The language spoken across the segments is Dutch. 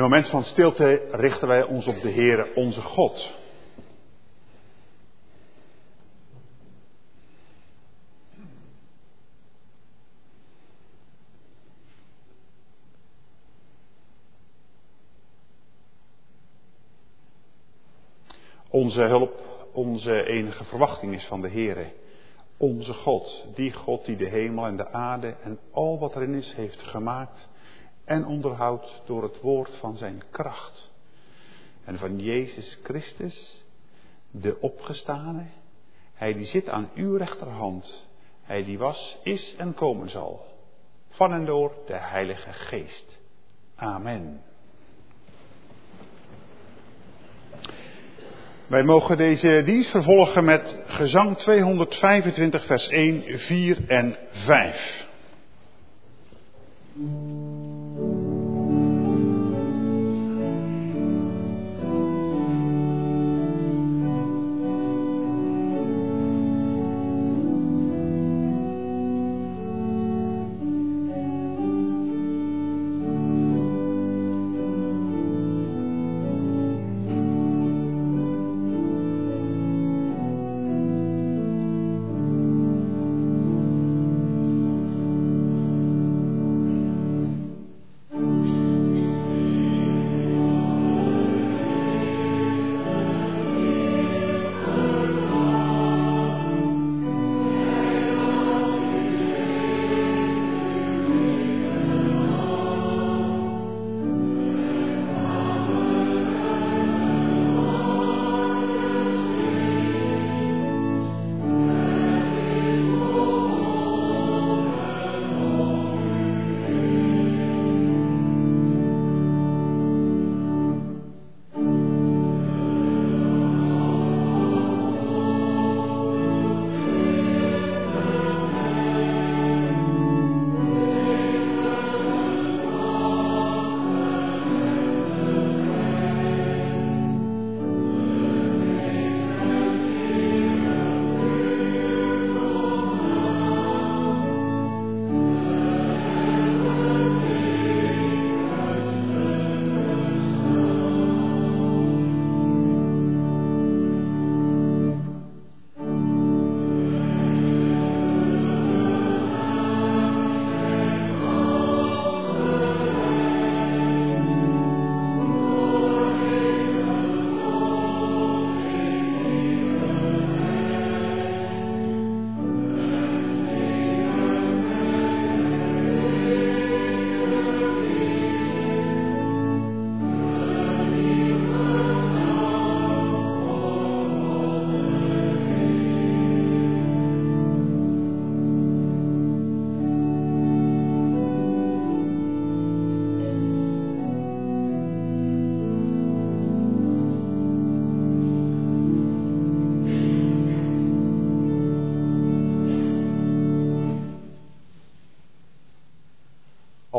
In het moment van stilte richten wij ons op de Heere, onze God. Onze hulp, onze enige verwachting is van de Heere. Onze God, die God die de hemel en de aarde en al wat erin is heeft gemaakt en onderhoudt door het woord van zijn kracht. En van Jezus Christus, de opgestane, hij die zit aan uw rechterhand, hij die was, is en komen zal, van en door de Heilige Geest. Amen. Wij mogen deze dienst vervolgen met gezang 225, vers 1, 4 en 5.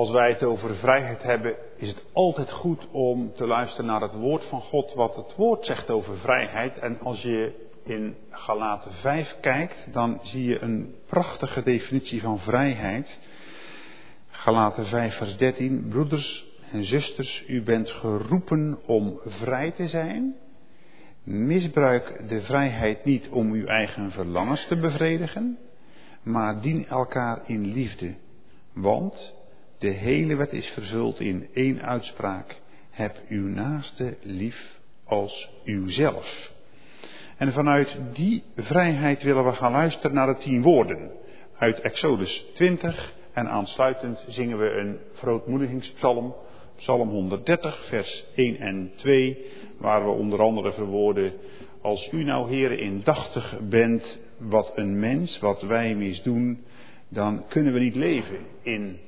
Als wij het over vrijheid hebben, is het altijd goed om te luisteren naar het woord van God, wat het woord zegt over vrijheid. En als je in Galaten 5 kijkt, dan zie je een prachtige definitie van vrijheid. Galaten 5, vers 13. Broeders en zusters, u bent geroepen om vrij te zijn. Misbruik de vrijheid niet om uw eigen verlangens te bevredigen, maar dien elkaar in liefde. Want de hele wet is vervuld in één uitspraak. Heb uw naaste lief als uzelf. En vanuit die vrijheid willen we gaan luisteren naar de tien woorden uit Exodus 20. En aansluitend zingen we een verootmoedigingspsalm, Psalm 130, vers 1 en 2, waar we onder andere verwoorden, als u nou heren indachtig bent wat een mens, wat wij misdoen, dan kunnen we niet leven in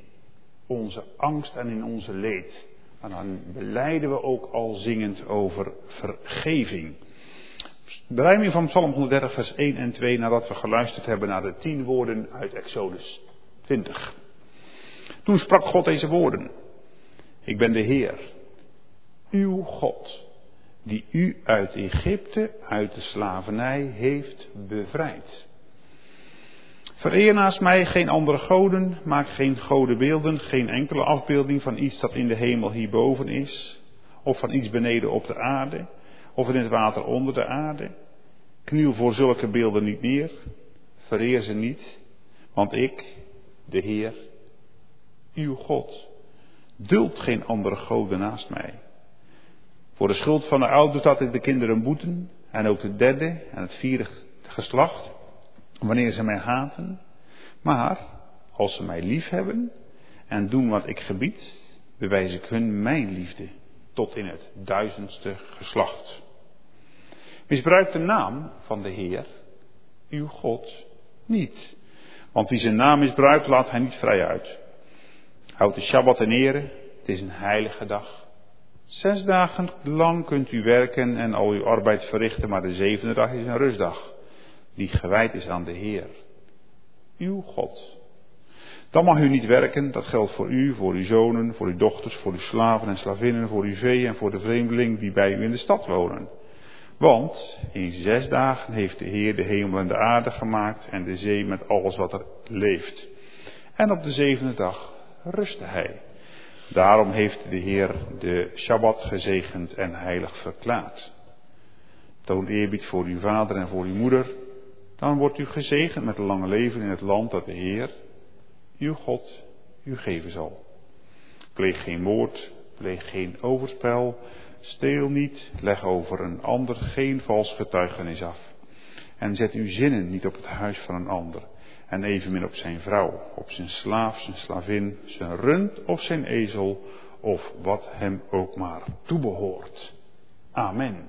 onze angst en in onze leed. En dan beleiden we ook al zingend over vergeving. Berijming van Psalm 130, vers 1 en 2, nadat we geluisterd hebben naar de tien woorden uit Exodus 20. Toen sprak God deze woorden. Ik ben de Heer, uw God, die u uit Egypte, uit de slavernij heeft bevrijd. Vereer naast mij geen andere goden, maak geen godenbeelden, geen enkele afbeelding van iets dat in de hemel hierboven is, of van iets beneden op de aarde, of in het water onder de aarde. Kniel voor zulke beelden niet neer, vereer ze niet, want ik, de Heer, uw God, duld geen andere goden naast mij. Voor de schuld van de ouders dat ik de kinderen boeten, en ook de derde en het vierde geslacht, wanneer ze mij haten. Maar als ze mij lief hebben en doen wat ik gebied, bewijs ik hun mijn liefde tot in het duizendste geslacht. Misbruik de naam van de Heer, uw God, niet. Want wie zijn naam misbruikt, laat hij niet vrij uit. Houd de Shabbat in ere, het is een heilige dag. Zes dagen lang kunt u werken en al uw arbeid verrichten, maar de zevende dag is een rustdag, die gewijd is aan de Heer, uw God. Dan mag u niet werken, dat geldt voor u, voor uw zonen, voor uw dochters, voor uw slaven en slavinnen, voor uw vee en voor de vreemdeling die bij u in de stad wonen. Want in zes dagen heeft de Heer de hemel en de aarde gemaakt en de zee met alles wat er leeft. En op de zevende dag rustte hij. Daarom heeft de Heer de Shabbat gezegend en heilig verklaard. Toon eerbied voor uw vader en voor uw moeder, dan wordt u gezegend met een lange leven in het land dat de Heer, uw God, u geven zal. Pleeg geen moord, pleeg geen overspel, steel niet, leg over een ander geen vals getuigenis af. En zet uw zinnen niet op het huis van een ander. En evenmin op zijn vrouw, op zijn slaaf, zijn slavin, zijn rund of zijn ezel, of wat hem ook maar toebehoort. Amen.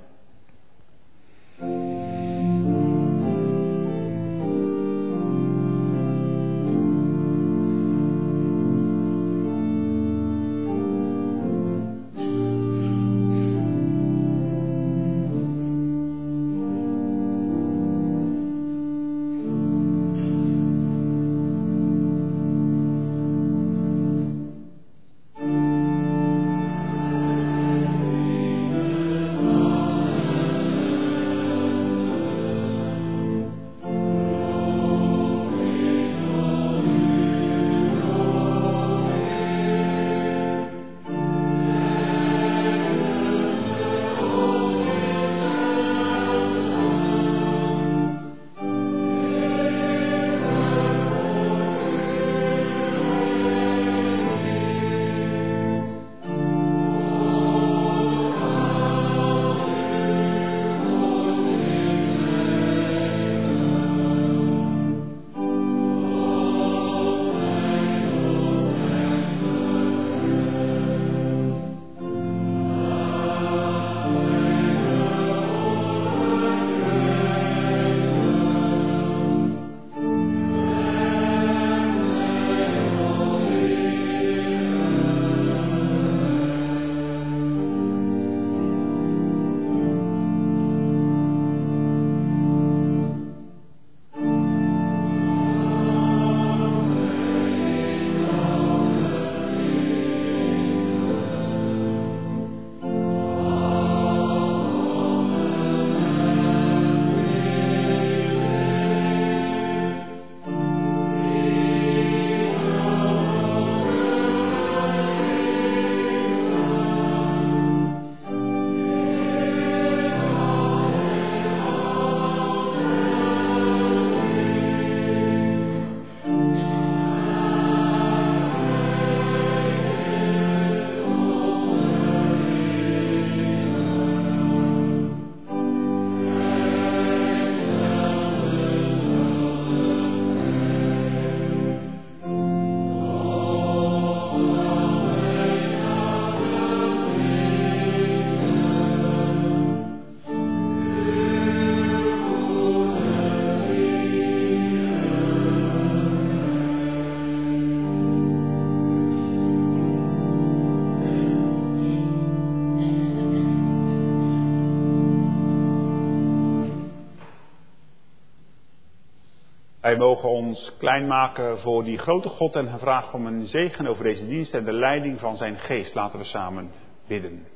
Wij mogen ons klein maken voor die grote God en vragen om een zegen over deze dienst en de leiding van zijn geest. Laten we samen bidden.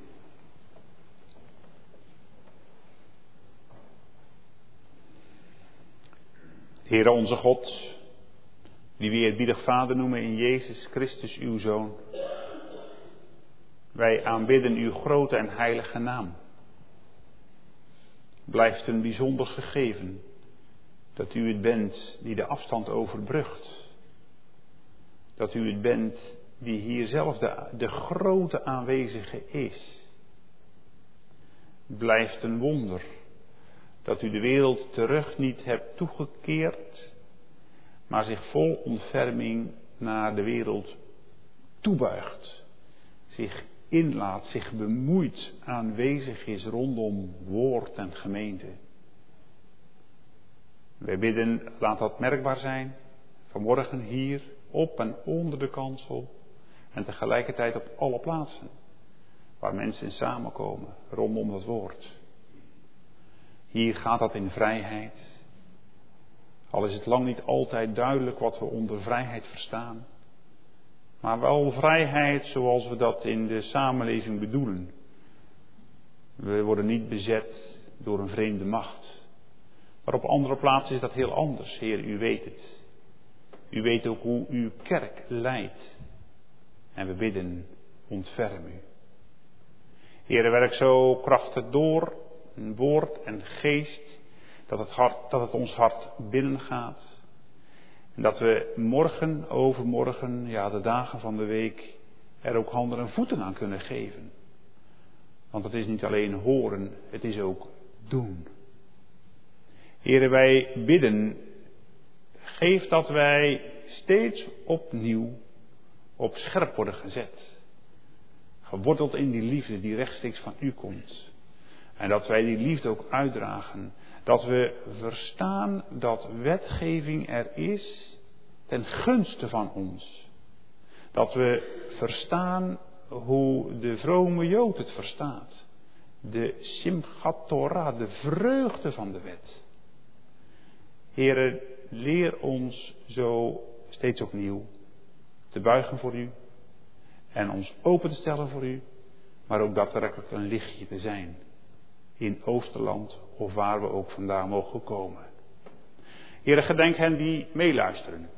Heere onze God, die we eerbiedig Vader noemen in Jezus Christus uw Zoon. Wij aanbidden uw grote en heilige naam. Blijft een bijzonder gegeven dat u het bent die de afstand overbrugt. Dat u het bent die hier zelf de, grote aanwezige is. Blijft een wonder dat u de wereld terug niet hebt toegekeerd, maar zich vol ontferming naar de wereld toebuigt, zich inlaat, zich bemoeit, aanwezig is rondom woord en gemeente. Wij bidden, laat dat merkbaar zijn, vanmorgen hier, op en onder de kansel, en tegelijkertijd op alle plaatsen waar mensen samenkomen rondom dat woord. Hier gaat dat in vrijheid. Al is het lang niet altijd duidelijk wat we onder vrijheid verstaan. Maar wel vrijheid zoals we dat in de samenleving bedoelen. We worden niet bezet door een vreemde macht. Maar op andere plaatsen is dat heel anders, Heer, u weet het. U weet ook hoe uw kerk leidt. En we bidden, ontferm u. Heer, werk zo krachtig door, woord en geest, dat het, hart, dat het ons hart binnengaat. En dat we morgen, overmorgen, ja, de dagen van de week, er ook handen en voeten aan kunnen geven. Want het is niet alleen horen, het is ook doen. Heren, wij bidden, geef dat wij steeds opnieuw op scherp worden gezet. Geworteld in die liefde die rechtstreeks van u komt. En dat wij die liefde ook uitdragen. Dat we verstaan dat wetgeving er is ten gunste van ons. Dat we verstaan hoe de vrome Jood het verstaat. De Simchat Torah, de vreugde van de wet. Heren, leer ons zo steeds opnieuw te buigen voor u en ons open te stellen voor u, maar ook daadwerkelijk een lichtje te zijn in Oosterland of waar we ook vandaan mogen komen. Heren, gedenk hen die meeluisteren.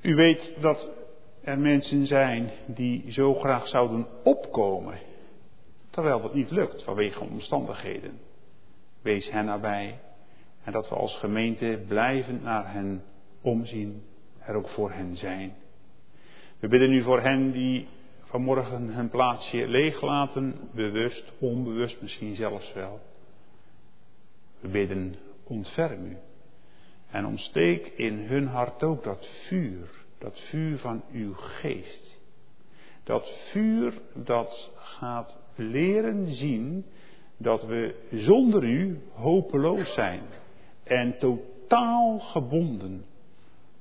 U weet dat er mensen zijn die zo graag zouden opkomen, terwijl dat niet lukt vanwege omstandigheden. Wees hen nabij en dat we als gemeente blijvend naar hen omzien, er ook voor hen zijn. We bidden nu voor hen die vanmorgen hun plaatsje leeglaten, bewust, onbewust misschien zelfs wel. We bidden, ontferm u. En ontsteek in hun hart ook dat vuur, dat vuur van uw geest. Dat vuur dat gaat leren zien dat we zonder u hopeloos zijn en totaal gebonden,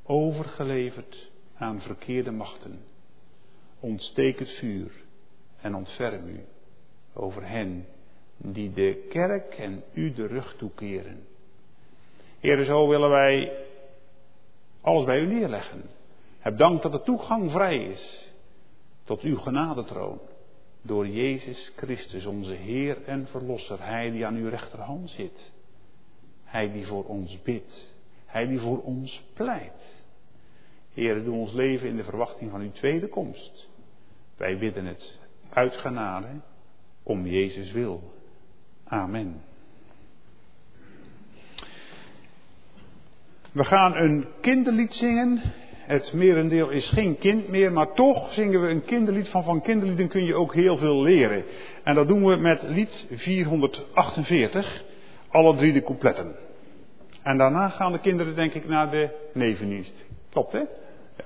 overgeleverd aan verkeerde machten. Ontsteek het vuur en ontferm u over hen die de kerk en u de rug toekeren. Heer, zo willen wij alles bij u neerleggen. Heb dank dat de toegang vrij is tot uw genadetroon. Door Jezus Christus, onze Heer en Verlosser. Hij die aan uw rechterhand zit. Hij die voor ons bidt. Hij die voor ons pleit. Heer, doe ons leven in de verwachting van uw tweede komst. Wij bidden het uit genade om Jezus wil. Amen. We gaan een kinderlied zingen. Het merendeel is geen kind meer, maar toch zingen we een kinderlied. Van van kinderlieden kun je ook heel veel leren. En dat doen we met lied 448, alle drie de coupletten. En daarna gaan de kinderen denk ik naar de nevendienst. Klopt hè? Ja.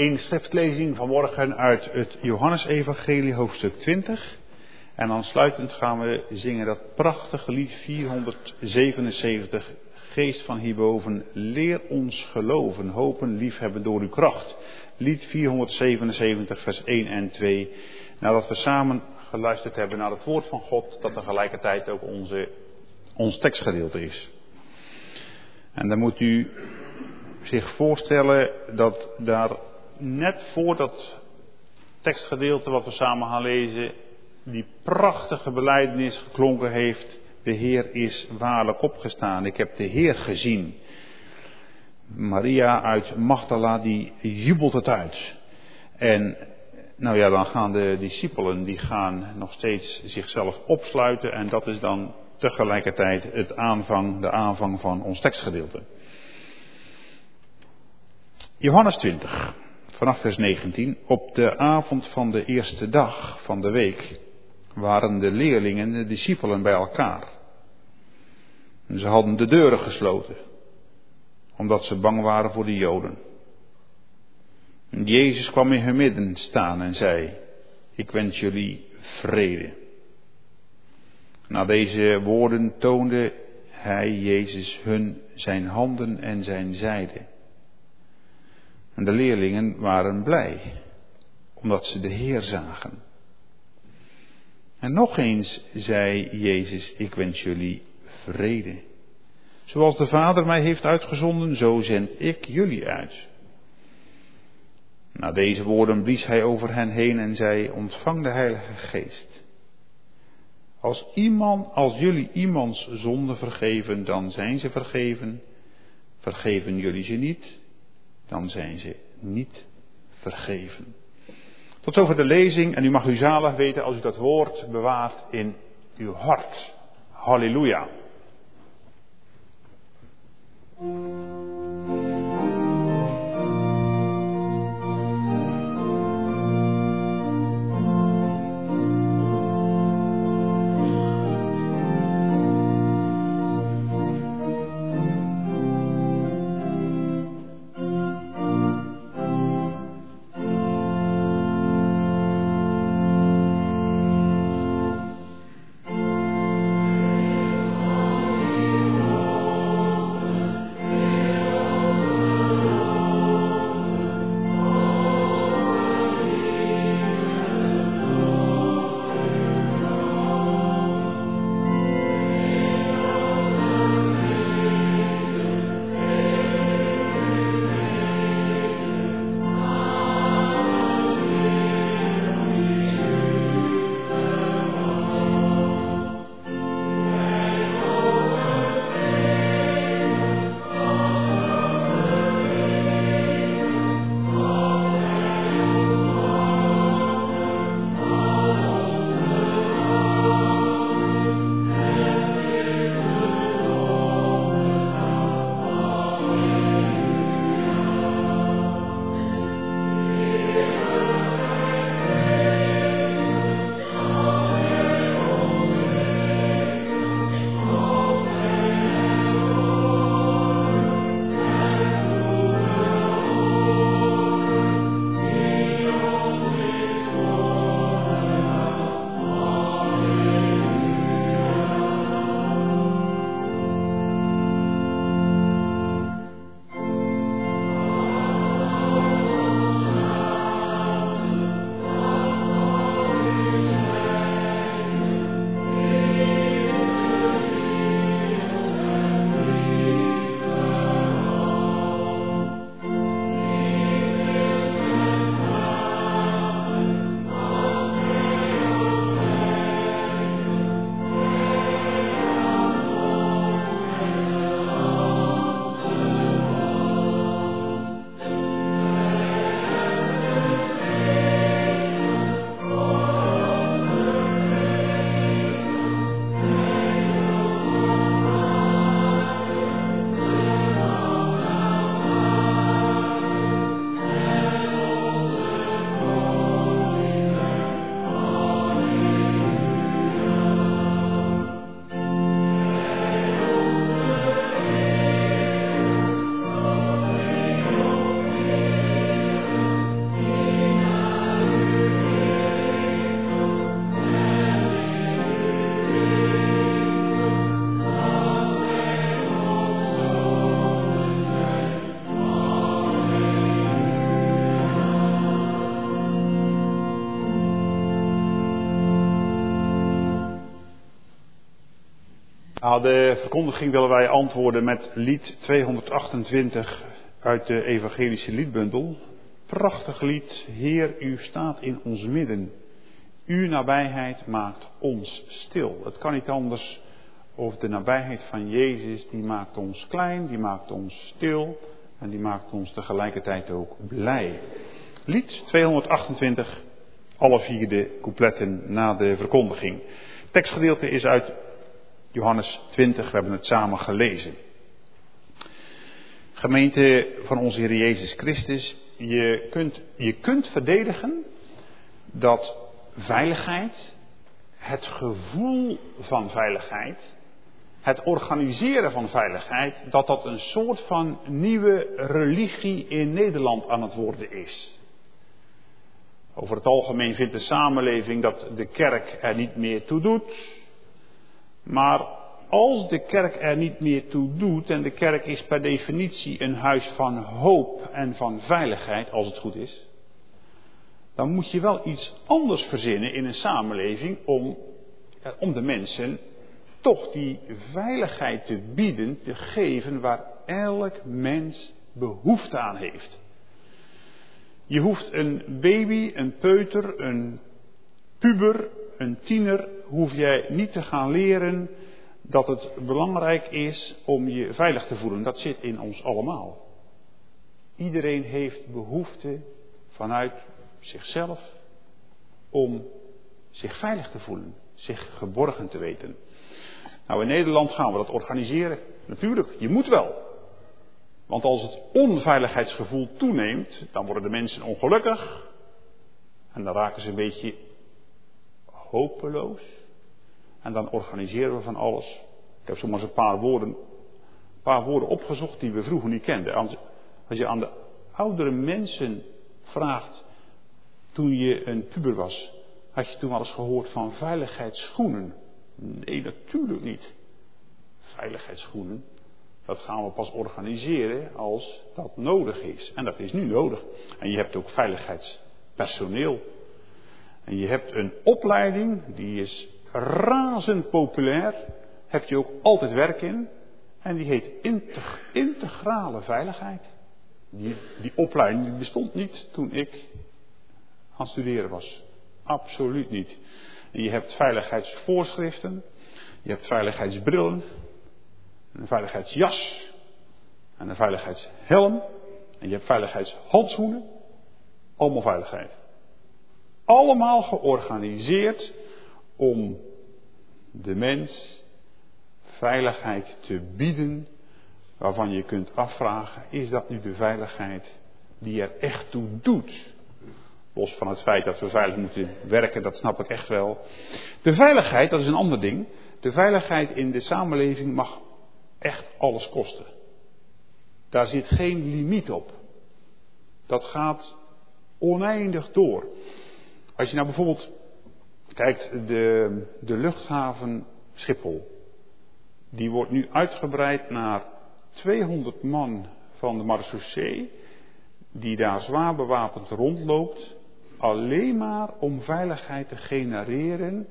Eén schriftlezing vanmorgen uit het Johannesevangelie hoofdstuk 20. En aansluitend gaan we zingen dat prachtige lied 477. Geest van hierboven, leer ons geloven, hopen, liefhebben door uw kracht. Lied 477, vers 1 en 2. Nadat we samen geluisterd hebben naar het woord van God, dat tegelijkertijd ook onze, ons tekstgedeelte is. En dan moet u zich voorstellen dat daar net voor dat tekstgedeelte wat we samen gaan lezen, die prachtige beleidenis geklonken heeft. De Heer is waarlijk opgestaan. Ik heb de Heer gezien. Maria uit Magdala die jubelt het uit. En nou ja, dan gaan de discipelen die gaan nog steeds zichzelf opsluiten en dat is dan tegelijkertijd het aanvang, de aanvang van ons tekstgedeelte. Johannes 20, vanaf vers 19. Op de avond van de eerste dag van de week waren de leerlingen, de discipelen bij elkaar. En ze hadden de deuren gesloten, omdat ze bang waren voor de Joden. En Jezus kwam in hun midden staan en zei, ik wens jullie vrede. Na deze woorden toonde hij, Jezus, hun zijn handen en zijn zijde. En de leerlingen waren blij, omdat ze de Heer zagen. En nog eens zei Jezus, ik wens jullie vrede. Zoals de Vader mij heeft uitgezonden, zo zend ik jullie uit. Na deze woorden blies hij over hen heen en zei, ontvang de Heilige Geest. Als iemand, als jullie iemands zonde vergeven, dan zijn ze vergeven. Vergeven jullie ze niet, dan zijn ze niet vergeven. Tot over de lezing en u mag u zalig weten als u dat woord bewaart in uw hart. Halleluja. Aan de verkondiging willen wij antwoorden met lied 228 uit de Evangelische Liedbundel. Prachtig lied, Heer, u staat in ons midden. Uw nabijheid maakt ons stil. Het kan niet anders over de nabijheid van Jezus. Die maakt ons klein, die maakt ons stil en die maakt ons tegelijkertijd ook blij. Lied 228, alle vier de coupletten na de verkondiging. Tekstgedeelte is uit Johannes 20, we hebben het samen gelezen. Gemeente van onze Heer Jezus Christus, je kunt, je kunt verdedigen dat veiligheid, het gevoel van veiligheid, het organiseren van veiligheid, dat dat een soort van nieuwe religie in Nederland aan het worden is. Over het algemeen vindt de samenleving dat de kerk er niet meer toe doet. Maar als de kerk er niet meer toe doet, en de kerk is per definitie een huis van hoop en van veiligheid, als het goed is, dan moet je wel iets anders verzinnen in een samenleving om, om de mensen toch die veiligheid te bieden, te geven waar elk mens behoefte aan heeft. Je hoeft een baby, een peuter, een puber, een tiener, hoef jij niet te gaan leren dat het belangrijk is om je veilig te voelen. Dat zit in ons allemaal. Iedereen heeft behoefte vanuit zichzelf om zich veilig te voelen, zich geborgen te weten. Nou, in Nederland gaan we dat organiseren. Natuurlijk, je moet wel. Want als het onveiligheidsgevoel toeneemt, dan worden de mensen ongelukkig. En dan raken ze een beetje hopeloos. En dan organiseren we van alles. Ik heb eens een paar woorden, paar woorden opgezocht die we vroeger niet kenden. Als, als je aan de oudere mensen vraagt, toen je een puber was, had je toen wel eens gehoord van veiligheidsschoenen? Nee, natuurlijk niet. Veiligheidsschoenen, dat gaan we pas organiseren als dat nodig is. En dat is nu nodig. En je hebt ook veiligheidspersoneel. En je hebt een opleiding, die is razend populair. Heb je ook altijd werk in. En die heet integrale veiligheid. Die, die opleiding bestond niet toen ik aan het studeren was. Absoluut niet. Je hebt veiligheidsvoorschriften. Je hebt veiligheidsbrillen. Een veiligheidsjas. En een veiligheidshelm. En je hebt veiligheidshandschoenen. Allemaal veiligheid. Allemaal georganiseerd om de mens veiligheid te bieden. Waarvan je kunt afvragen, is dat nu de veiligheid die er echt toe doet? Los van het feit dat we veilig moeten werken, dat snap ik echt wel. De veiligheid, dat is een ander ding. De veiligheid in de samenleving mag echt alles kosten. Daar zit geen limiet op. Dat gaat oneindig door. Als je nou bijvoorbeeld kijkt, de, de luchthaven Schiphol. Die wordt nu uitgebreid naar 200 man van de marechaussee. Die daar zwaar bewapend rondloopt alleen maar om veiligheid te genereren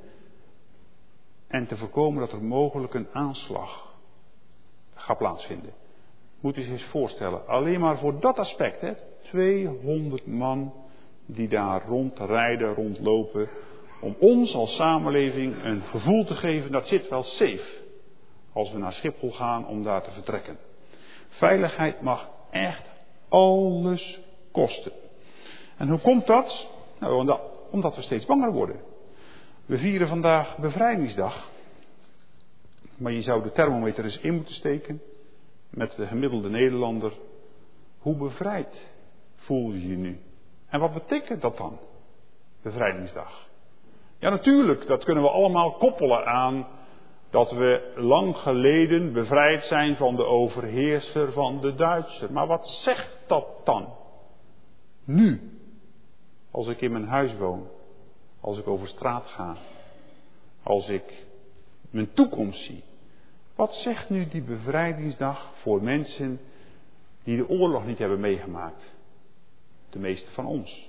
en te voorkomen dat er mogelijk een aanslag gaat plaatsvinden. Moet u zich eens voorstellen, alleen maar voor dat aspect, hè, 200 man die daar rondrijden, rondlopen, om ons als samenleving een gevoel te geven dat zit wel safe als we naar Schiphol gaan om daar te vertrekken. Veiligheid mag echt alles kosten. En hoe komt dat? Nou, omdat we steeds banger worden. We vieren vandaag bevrijdingsdag. Maar je zou de thermometer eens in moeten steken met de gemiddelde Nederlander. Hoe bevrijd voel je je nu? En wat betekent dat dan? Bevrijdingsdag. Ja, natuurlijk, dat kunnen we allemaal koppelen aan dat we lang geleden bevrijd zijn van de overheerser van de Duitser. Maar wat zegt dat dan? Nu. Als ik in mijn huis woon. Als ik over straat ga. Als ik mijn toekomst zie. Wat zegt nu die bevrijdingsdag voor mensen die de oorlog niet hebben meegemaakt? De meeste van ons.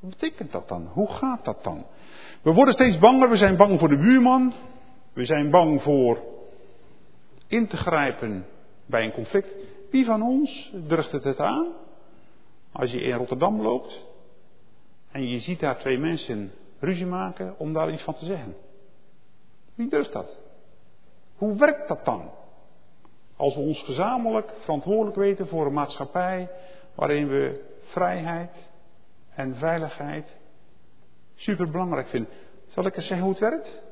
Wat betekent dat dan? Hoe gaat dat dan? We worden steeds banger, we zijn bang voor de buurman. We zijn bang voor in te grijpen bij een conflict. Wie van ons durft het het aan? Als je in Rotterdam loopt en je ziet daar twee mensen ruzie maken om daar iets van te zeggen. Wie durft dat? Hoe werkt dat dan? Als we ons gezamenlijk verantwoordelijk weten voor een maatschappij waarin we vrijheid en veiligheid superbelangrijk vinden. Zal ik eens zeggen hoe het werkt?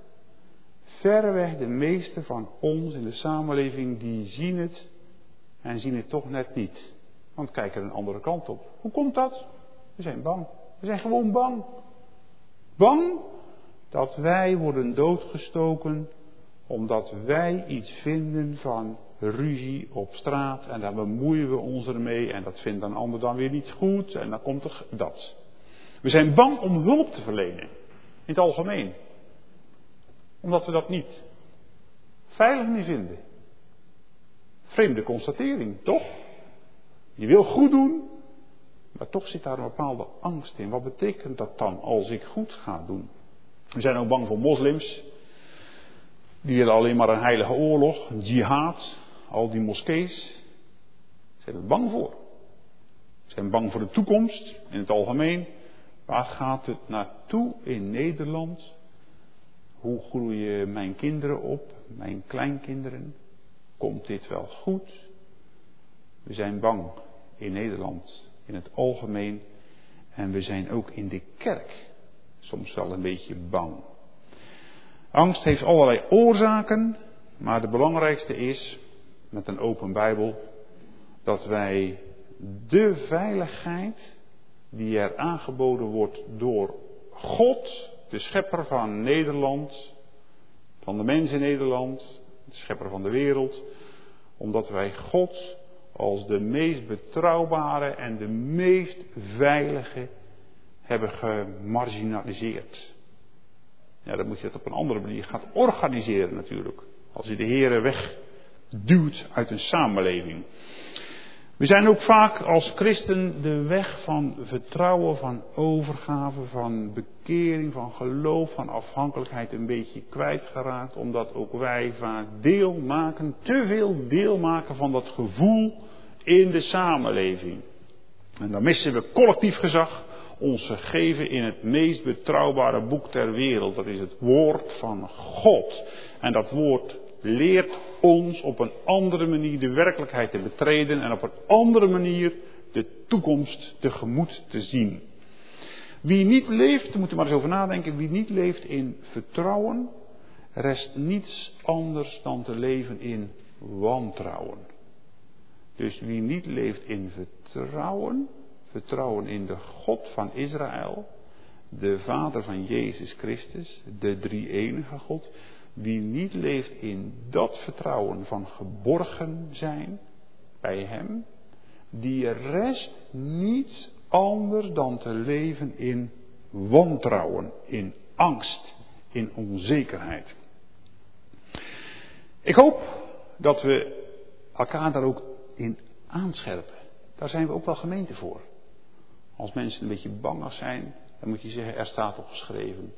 Verreweg de meeste van ons in de samenleving die zien het en zien het toch net niet. Want kijken een andere kant op. Hoe komt dat? We zijn bang. We zijn gewoon bang. Bang dat wij worden doodgestoken omdat wij iets vinden van ruzie op straat en daar bemoeien we ons ermee en dat vindt een ander dan weer niet goed en dan komt er dat. We zijn bang om hulp te verlenen, in het algemeen. Omdat we dat niet veilig meer vinden. Vreemde constatering, toch? Je wil goed doen, maar toch zit daar een bepaalde angst in. Wat betekent dat dan als ik goed ga doen? We zijn ook bang voor moslims. Die willen alleen maar een heilige oorlog, een jihad, al die moskees. Zijn er bang voor. Ze zijn bang voor de toekomst in het algemeen. Waar gaat het naartoe in Nederland? Hoe groeien mijn kinderen op, mijn kleinkinderen? Komt dit wel goed? We zijn bang in Nederland in het algemeen en we zijn ook in de kerk soms wel een beetje bang. Angst heeft allerlei oorzaken, maar de belangrijkste is, met een open Bijbel, dat wij de veiligheid die er aangeboden wordt door God, de schepper van Nederland, van de mens in Nederland, de schepper van de wereld, omdat wij God als de meest betrouwbare en de meest veilige hebben gemarginaliseerd. Ja, dan moet je het op een andere manier gaan organiseren natuurlijk. Als je de heren wegduwt uit een samenleving. We zijn ook vaak als christen de weg van vertrouwen, van overgave, van bekering, van geloof, van afhankelijkheid een beetje kwijtgeraakt. Omdat ook wij vaak deel maken, te veel deel maken van dat gevoel in de samenleving. En dan missen we collectief gezag, ons gegeven in het meest betrouwbare boek ter wereld. Dat is het woord van God. En dat woord leert ons op een andere manier de werkelijkheid te betreden en op een andere manier de toekomst tegemoet te zien. Wie niet leeft, moet er maar eens over nadenken, wie niet leeft in vertrouwen, rest niets anders dan te leven in wantrouwen. Dus wie niet leeft in vertrouwen, vertrouwen in de God van Israël, de Vader van Jezus Christus, de drie-enige God, wie niet leeft in dat vertrouwen van geborgen zijn bij Hem, die rest niets anders dan te leven in wantrouwen, in angst, in onzekerheid. Ik hoop dat we elkaar daar ook in aanscherpen. Daar zijn we ook wel gemeente voor. Als mensen een beetje bangig zijn, dan moet je zeggen, er staat op geschreven,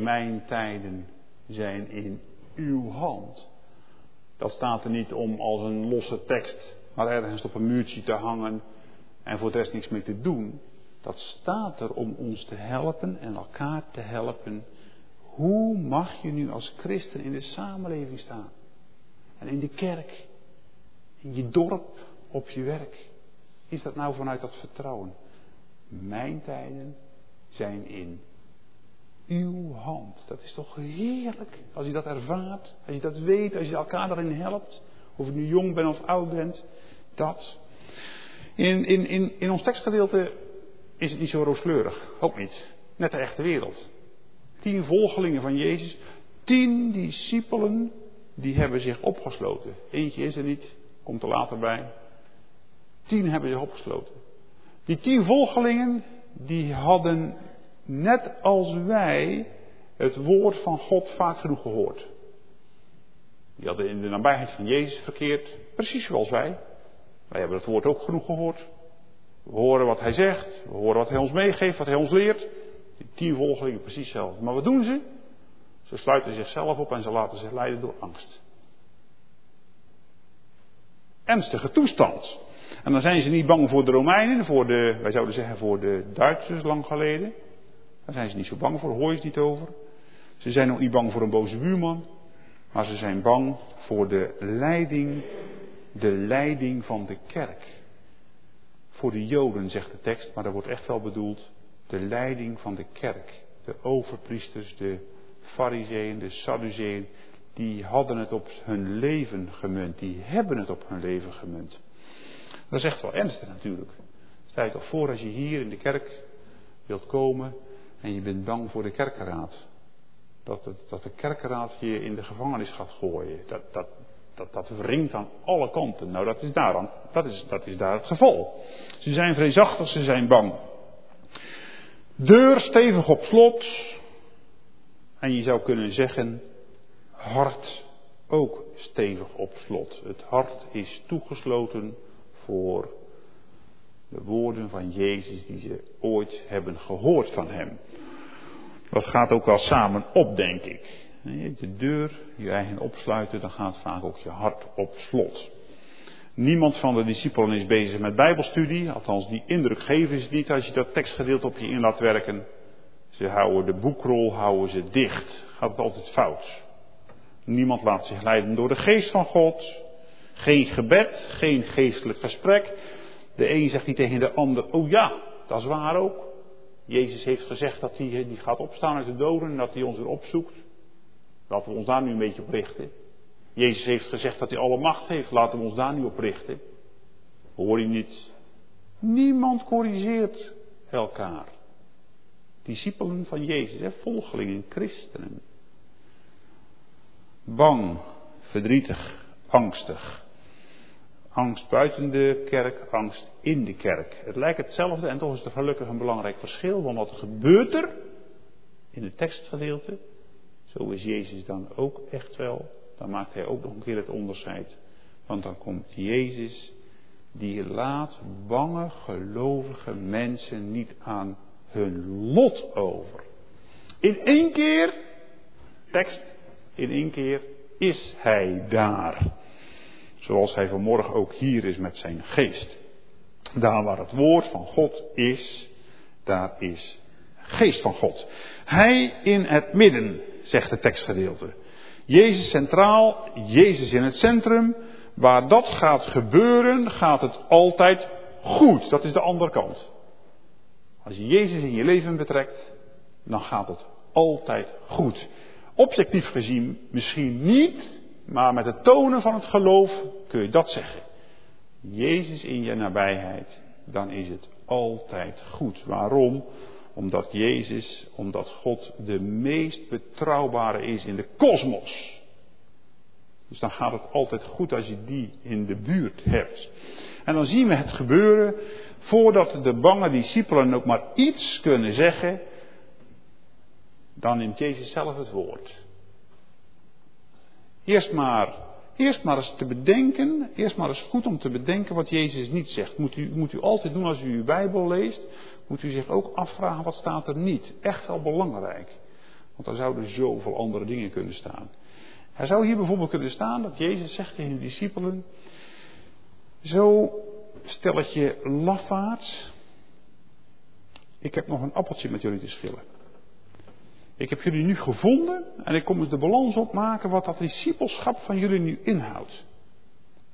mijn tijden zijn in uw hand. Dat staat er niet om als een losse tekst maar ergens op een muurtje te hangen en voor de rest niks mee te doen. Dat staat er om ons te helpen en elkaar te helpen. Hoe mag je nu als christen in de samenleving staan? En in de kerk, in je dorp, op je werk. Is dat nou vanuit dat vertrouwen? Mijn tijden zijn in uw hand. Dat is toch heerlijk als je dat ervaart, als je dat weet, als je elkaar daarin helpt. Of je nu jong bent of oud bent. Dat. In, in, in, in ons tekstgedeelte is het niet zo rooskleurig. Ook niet. Net de echte wereld. Tien volgelingen van Jezus. Tien discipelen. Die hebben zich opgesloten. Eentje is er niet. Komt er later bij. Tien hebben zich opgesloten. Die tien volgelingen. Die hadden net als wij het woord van God vaak genoeg gehoord. Die hadden in de nabijheid van Jezus verkeerd, precies zoals wij. Wij hebben het woord ook genoeg gehoord. We horen wat hij zegt, we horen wat hij ons meegeeft, wat hij ons leert. Die tien volgelingen precies hetzelfde. Maar wat doen ze? Ze sluiten zichzelf op en ze laten zich leiden door angst. Ernstige toestand. En dan zijn ze niet bang voor de Romeinen, voor de, wij zouden zeggen voor de Duitsers lang geleden. Daar zijn ze niet zo bang voor, hoor je het niet over. Ze zijn ook niet bang voor een boze buurman. Maar ze zijn bang voor de leiding, de leiding van de kerk. Voor de Joden, zegt de tekst, maar daar wordt echt wel bedoeld de leiding van de kerk. De overpriesters, de fariseeën, de sadduceeën, die hadden het op hun leven gemunt. Die hebben het op hun leven gemunt. Dat is echt wel ernstig natuurlijk. Stel je toch voor als je hier in de kerk wilt komen en je bent bang voor de kerkenraad. Dat, het, dat de kerkenraad je in de gevangenis gaat gooien. Dat, dat, dat, dat wringt aan alle kanten. Nou, dat is, daar, dat, is, dat is daar het geval. Ze zijn vreesachtig, ze zijn bang. Deur stevig op slot. En je zou kunnen zeggen, hart ook stevig op slot. Het hart is toegesloten voor de woorden van Jezus die ze ooit hebben gehoord van hem. Dat gaat ook wel samen op, denk ik. De deur, je eigen opsluiten, dan gaat vaak ook je hart op slot. Niemand van de discipelen is bezig met bijbelstudie, althans die indruk geven ze niet als je dat tekstgedeelte op je in laat werken. Ze houden de boekrol, houden ze dicht. Gaat altijd fout. Niemand laat zich leiden door de geest van God. Geen gebed, geen geestelijk gesprek. De een zegt niet tegen de ander, oh ja, dat is waar ook. Jezus heeft gezegd dat hij die gaat opstaan uit de doden en dat hij ons weer opzoekt. Laten we ons daar nu een beetje op richten. Jezus heeft gezegd dat hij alle macht heeft. Laten we ons daar nu op richten. Hoor je niet? Niemand corrigeert elkaar. Discipelen van Jezus, hè? volgelingen, christenen. Bang, verdrietig, angstig. Angst buiten de kerk, angst in de kerk. Het lijkt hetzelfde en toch is er gelukkig een belangrijk verschil. Want wat gebeurt er in het tekstgedeelte? Zo is Jezus dan ook echt wel. Dan maakt hij ook nog een keer het onderscheid. Want dan komt Jezus, die laat bange gelovige mensen niet aan hun lot over. In één keer, tekst, in één keer is hij daar. Zoals hij vanmorgen ook hier is met zijn geest. Daar waar het woord van God is, daar is geest van God. Hij in het midden, zegt het tekstgedeelte. Jezus centraal, Jezus in het centrum. Waar dat gaat gebeuren, gaat het altijd goed. Dat is de andere kant. Als je Jezus in je leven betrekt, dan gaat het altijd goed. Objectief gezien misschien niet, maar met het tonen van het geloof kun je dat zeggen. Jezus in je nabijheid, dan is het altijd goed. Waarom? Omdat Jezus, omdat God de meest betrouwbare is in de kosmos. Dus dan gaat het altijd goed als je die in de buurt hebt. En dan zien we het gebeuren voordat de bange discipelen ook maar iets kunnen zeggen. Dan neemt Jezus zelf het woord. Eerst maar, eerst maar eens te bedenken, eerst maar eens goed om te bedenken wat Jezus niet zegt. Moet u, moet u altijd doen als u uw Bijbel leest, moet u zich ook afvragen wat staat er niet. Echt wel belangrijk. Want er zouden zoveel andere dingen kunnen staan. Er zou hier bijvoorbeeld kunnen staan dat Jezus zegt tegen de discipelen, zo stelletje lafaards, ik heb nog een appeltje met jullie te schillen. Ik heb jullie nu gevonden en ik kom eens de balans opmaken wat dat discipelschap van jullie nu inhoudt.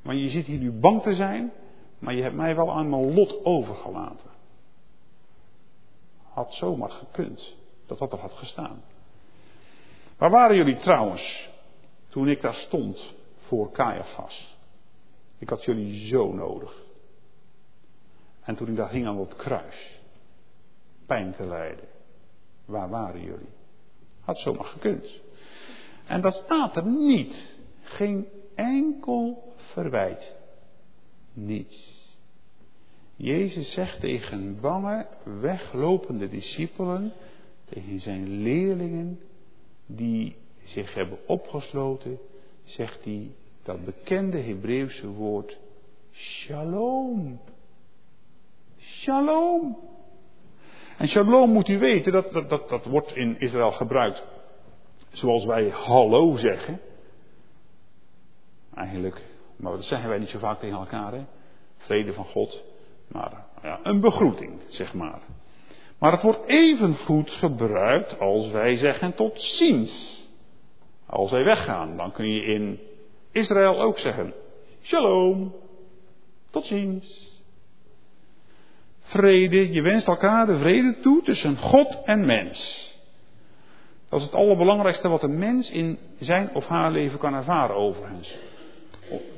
Maar je zit hier nu bang te zijn, maar je hebt mij wel aan mijn lot overgelaten. Had zomaar gekund dat dat er had gestaan. Waar waren jullie trouwens toen ik daar stond voor Caiaphas? Ik had jullie zo nodig. En toen ik daar hing aan dat kruis, pijn te lijden, waar waren jullie? Had zomaar gekund. En dat staat er niet. Geen enkel verwijt. Niets. Jezus zegt tegen bange, weglopende discipelen, tegen zijn leerlingen die zich hebben opgesloten, zegt hij dat bekende Hebreeuwse woord shalom. Shalom. En shalom moet u weten, dat, dat, dat, dat wordt in Israël gebruikt zoals wij hallo zeggen. Eigenlijk, maar dat zeggen wij niet zo vaak tegen elkaar, hè? Vrede van God. Maar ja, een begroeting, zeg maar. Maar het wordt even goed gebruikt als wij zeggen tot ziens. Als wij weggaan, dan kun je in Israël ook zeggen: Shalom, tot ziens. Vrede, je wenst elkaar de vrede toe tussen God en mens. Dat is het allerbelangrijkste wat een mens in zijn of haar leven kan ervaren overigens.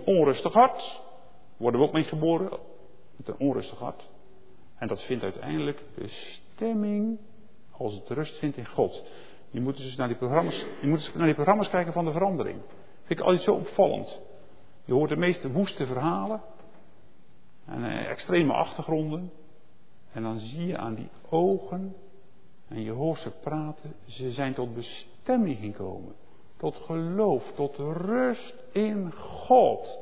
Onrustig hart, worden we ook mee geboren met een onrustig hart. En dat vindt uiteindelijk bestemming als het rust vindt in God. Je moet dus naar die programma's, je moet eens naar die programma's kijken van de verandering. Vind ik altijd zo opvallend. Je hoort de meeste woeste verhalen en eh, extreme achtergronden. En dan zie je aan die ogen en je hoort ze praten, ze zijn tot bestemming gekomen. Tot geloof, tot rust in God.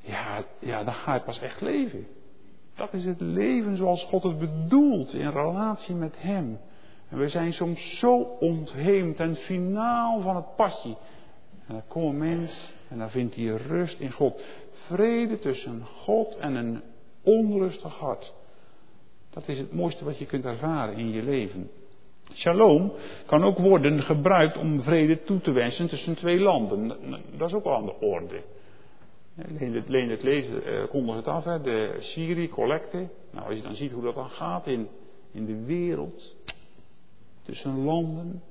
Ja, ja, dan ga je pas echt leven. Dat is het leven zoals God het bedoelt in relatie met Hem. En we zijn soms zo ontheemd en finaal van het padje. En dan komt een mens en dan vindt hij rust in God. Vrede tussen God en een onrustig hart. Dat is het mooiste wat je kunt ervaren in je leven. Shalom kan ook worden gebruikt om vrede toe te wensen tussen twee landen. Dat is ook wel aan de orde. Leen het, leen het lezen, eh, kondig het af, hè, de Syrië, collecte. Nou, als je dan ziet hoe dat dan gaat in, in de wereld, tussen landen.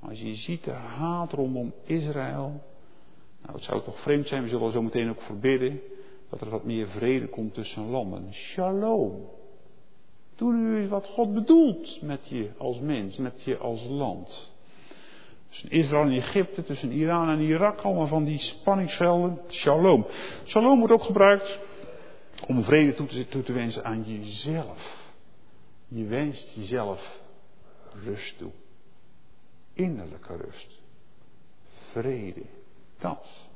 Als je ziet de haat rondom Israël. Nou, het zou toch vreemd zijn, we zullen zo meteen ook verbidden, dat er wat meer vrede komt tussen landen. Shalom. Doe nu wat God bedoelt met je als mens, met je als land. Tussen Israël en Egypte, tussen Iran en Irak, allemaal van die spanningsvelden. Shalom. Shalom wordt ook gebruikt om vrede toe te, wensen aan jezelf. Je wenst jezelf rust toe. Innerlijke rust. Vrede. Dat.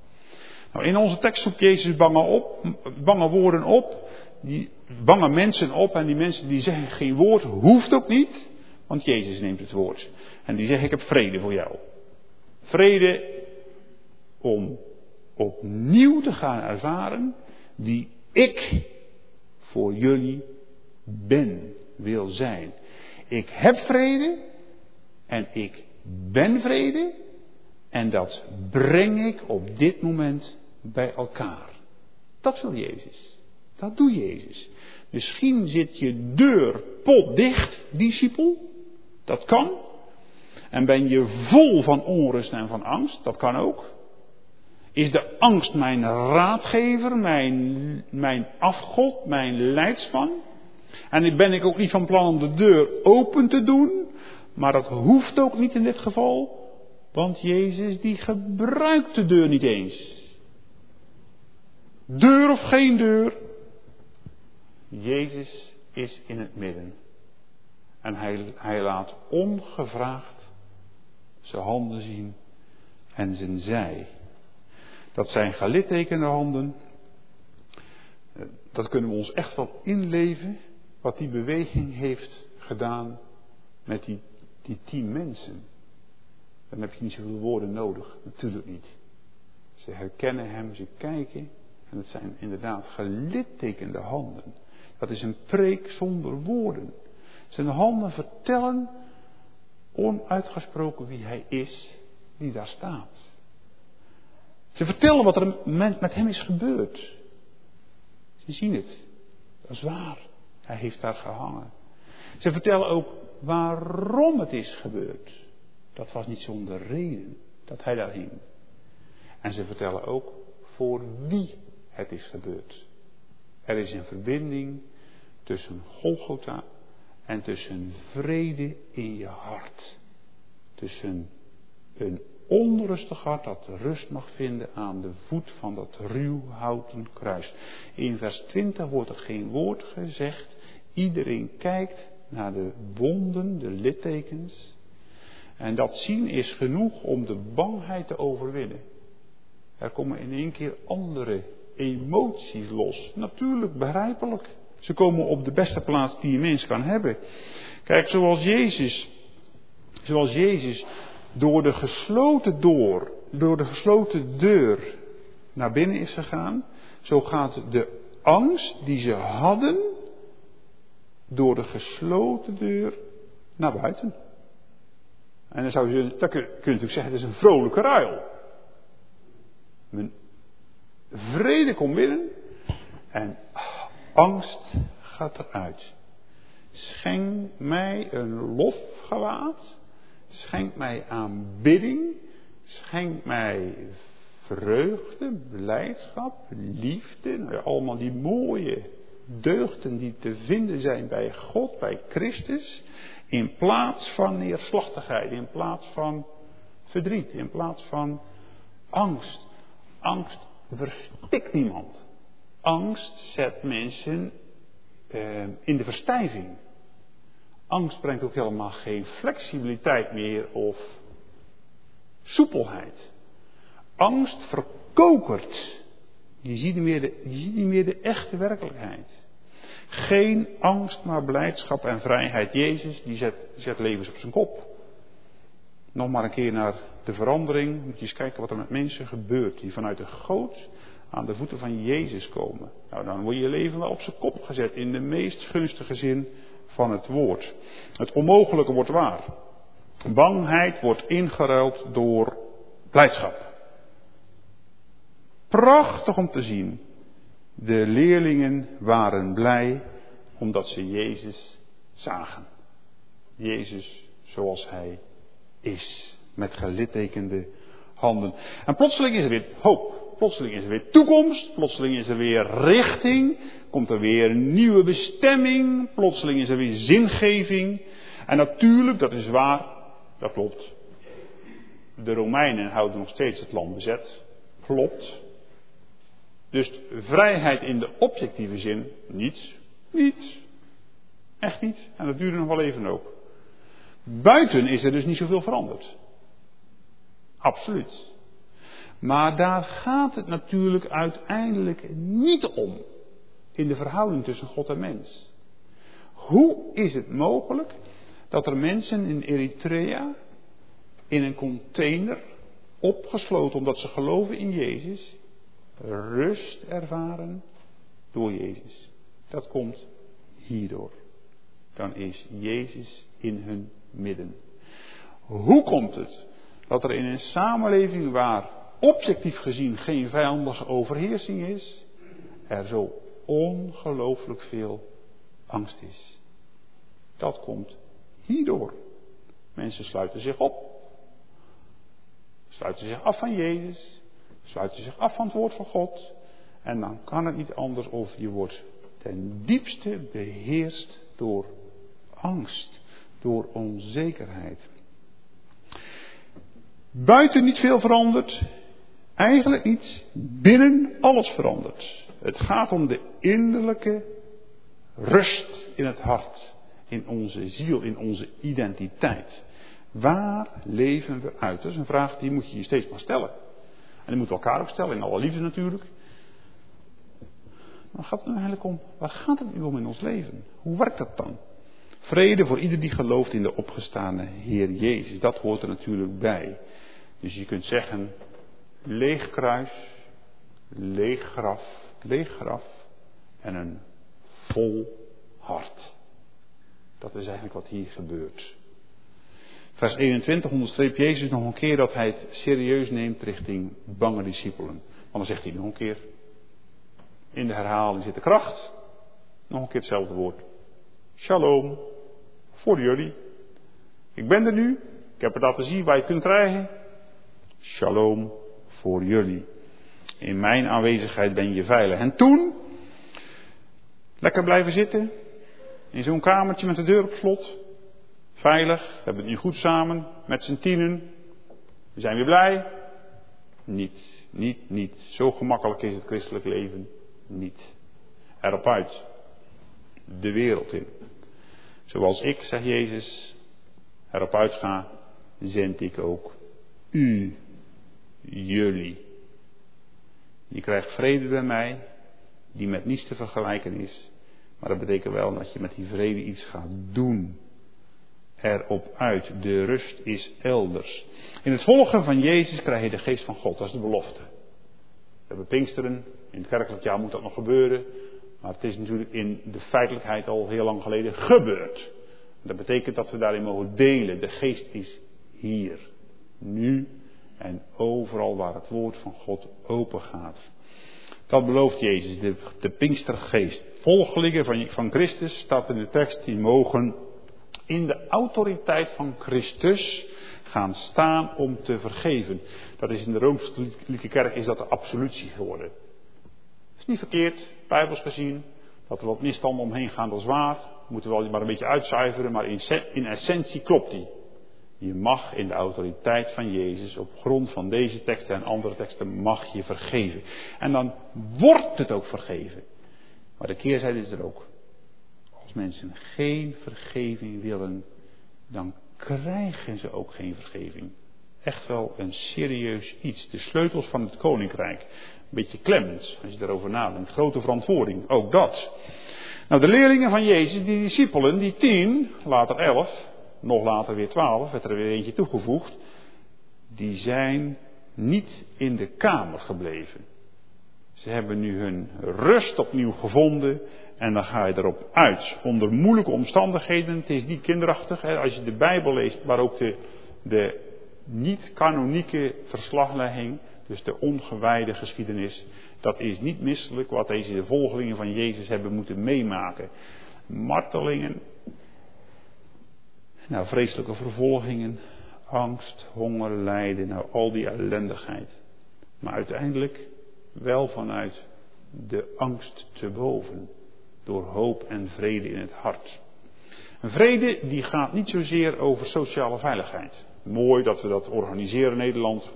Nou, in onze tekst zoekt Jezus op, bange woorden op die bangen mensen op en die mensen die zeggen geen woord, hoeft ook niet, want Jezus neemt het woord. En die zegt ik heb vrede voor jou. Vrede om opnieuw te gaan ervaren die ik voor jullie ben, wil zijn. Ik heb vrede en ik ben vrede en dat breng ik op dit moment bij elkaar. Dat wil Jezus. Dat doet Jezus. Misschien zit je deur potdicht, discipel. Dat kan. En ben je vol van onrust en van angst. Dat kan ook. Is de angst mijn raadgever, mijn, mijn afgod, mijn leidsman? En ben ik ook niet van plan om de deur open te doen. Maar dat hoeft ook niet in dit geval. Want Jezus die gebruikt de deur niet eens. Deur of geen deur, Jezus is in het midden. En hij, hij laat ongevraagd zijn handen zien en zijn zij. Dat zijn gelittekende handen. Eh, dat kunnen we ons echt wel inleven. Wat die beweging heeft gedaan met die, die tien mensen. Dan heb je niet zoveel woorden nodig. Natuurlijk niet. Ze herkennen hem, ze kijken. En het zijn inderdaad gelittekende handen. Dat is een preek zonder woorden. Zijn handen vertellen onuitgesproken wie hij is, die daar staat. Ze vertellen wat er met hem is gebeurd. Ze zien het. Dat is waar. Hij heeft daar gehangen. Ze vertellen ook waarom het is gebeurd. Dat was niet zonder reden dat hij daar hing. En ze vertellen ook voor wie het is gebeurd. Er is een verbinding tussen Golgotha en tussen vrede in je hart. Tussen een onrustig hart dat rust mag vinden aan de voet van dat ruw houten kruis. In vers 20 wordt er geen woord gezegd. Iedereen kijkt naar de wonden, de littekens. En dat zien is genoeg om de bangheid te overwinnen. Er komen in één keer andere emoties los. Natuurlijk, begrijpelijk. Ze komen op de beste plaats die een mens kan hebben. Kijk, zoals Jezus, zoals Jezus door de gesloten door de gesloten deur naar binnen is gegaan, zo gaat de angst die ze hadden door de gesloten deur naar buiten. En dan zou je, dat kun je natuurlijk zeggen, het is een vrolijke ruil. Mijn vrede komt binnen en angst gaat eruit. Schenk mij een lofgewaad. Schenk mij aanbidding. Schenk mij vreugde, blijdschap, liefde. Nou allemaal die mooie deugden die te vinden zijn bij God, bij Christus. In plaats van neerslachtigheid, in plaats van verdriet, in plaats van angst. Angst verstikt niemand. Angst zet mensen eh, in de verstijving. Angst brengt ook helemaal geen flexibiliteit meer of soepelheid. Angst verkokert. Je ziet niet meer de, je ziet niet meer de echte werkelijkheid. Geen angst, maar blijdschap en vrijheid. Jezus die zet, zet levens op zijn kop. Nog maar een keer naar de verandering. Moet je eens kijken wat er met mensen gebeurt. Die vanuit de goot aan de voeten van Jezus komen. Nou, dan wordt je leven wel op zijn kop gezet. In de meest gunstige zin van het woord. Het onmogelijke wordt waar. Bangheid wordt ingeruild door blijdschap. Prachtig om te zien. De leerlingen waren blij omdat ze Jezus zagen. Jezus zoals hij is. Met gelittekende handen. En plotseling is er weer hoop. Plotseling is er weer toekomst. Plotseling is er weer richting. Komt er weer een nieuwe bestemming. Plotseling is er weer zingeving. En natuurlijk, dat is waar. Dat klopt. De Romeinen houden nog steeds het land bezet. Klopt. Dus vrijheid in de objectieve zin, niets. Niets. Echt niet. En dat duurde nog wel even ook. Buiten is er dus niet zoveel veranderd. Absoluut. Maar daar gaat het natuurlijk uiteindelijk niet om. In de verhouding tussen God en mens. Hoe is het mogelijk dat er mensen in Eritrea in een container opgesloten omdat ze geloven in Jezus rust ervaren door Jezus. Dat komt hierdoor. Dan is Jezus in hun midden. Hoe komt het dat er in een samenleving waar objectief gezien geen vijandige overheersing is, er zo ongelooflijk veel angst is? Dat komt hierdoor. Mensen sluiten zich op, sluiten zich af van Jezus, sluiten zich af van het woord van God. En dan kan het niet anders of je wordt ten diepste beheerst door angst, door onzekerheid. Buiten niet veel verandert, eigenlijk niets, binnen alles verandert. Het gaat om de innerlijke rust in het hart, in onze ziel, in onze identiteit. Waar leven we uit? Dat is een vraag die moet je je steeds maar stellen. En die moeten we elkaar ook stellen, in alle liefde natuurlijk. Maar gaat het nu eigenlijk om? Waar gaat het nu om in ons leven? Hoe werkt dat dan? Vrede voor ieder die gelooft in de opgestane Heer Jezus. Dat hoort er natuurlijk bij. Dus je kunt zeggen, leeg kruis, leeg graf, leeg graf en een vol hart. Dat is eigenlijk wat hier gebeurt. Vers 21 onderstreept Jezus nog een keer dat hij het serieus neemt richting bange discipelen. Want dan zegt hij nog een keer, in de herhaling zit de kracht, nog een keer hetzelfde woord. Shalom, voor jullie. Ik ben er nu, ik heb het laten zien waar je het kunt krijgen. Shalom voor jullie. In mijn aanwezigheid ben je veilig. En toen, lekker blijven zitten, in zo'n kamertje met de deur op slot. Veilig, we hebben het nu goed samen, met z'n tienen. We zijn weer blij. Niet, niet, niet. Zo gemakkelijk is het christelijk leven niet. Erop uit. De wereld in. Zoals ik, zegt Jezus, erop uitga, zend ik ook u, jullie. Je krijgt vrede bij mij, die met niets te vergelijken is. Maar dat betekent wel dat je met die vrede iets gaat doen. erop uit. De rust is elders. In het volgen van Jezus krijg je de geest van God. Dat is de belofte. We hebben Pinksteren. In het kerkelijk jaar moet dat nog gebeuren. Maar het is natuurlijk in de feitelijkheid al heel lang geleden gebeurd. Dat betekent dat we daarin mogen delen. De geest is hier. Nu en overal waar het woord van God open gaat. Dat belooft Jezus, de, de Pinkstergeest. Volgelingen van, van Christus staat in de tekst, die mogen in de autoriteit van Christus gaan staan om te vergeven. Dat is in de Rooms-Katholieke Kerk is dat de absolutie geworden. Het is niet verkeerd, bijbels gezien, dat er wat misstanden omheen gaan, dat is waar. Moeten we wel maar een beetje uitzuiveren, maar in, in essentie klopt die. Je mag in de autoriteit van Jezus, op grond van deze teksten en andere teksten, mag je vergeven. En dan wordt het ook vergeven. Maar de keerzijde is er ook. Als mensen geen vergeving willen, dan krijgen ze ook geen vergeving. Echt wel een serieus iets. De sleutels van het koninkrijk. Een beetje klemmend, als je daarover nadenkt. Grote verantwoording, ook dat. Nou, de leerlingen van Jezus, die discipelen, die tien, later elf, nog later weer twaalf, werd er weer eentje toegevoegd, die zijn niet in de kamer gebleven. Ze hebben nu hun rust opnieuw gevonden en dan ga je erop uit. Onder moeilijke omstandigheden, het is niet kinderachtig. Hè, als je de Bijbel leest, maar ook de, de niet-kanonieke verslaglegging, dus de ongewijde geschiedenis, dat is niet misselijk wat deze volgelingen van Jezus hebben moeten meemaken. Martelingen, nou, vreselijke vervolgingen, angst, honger, lijden, nou al die ellendigheid. Maar uiteindelijk wel vanuit de angst te boven, door hoop en vrede in het hart. Een vrede die gaat niet zozeer over sociale veiligheid. Mooi dat we dat organiseren in Nederland.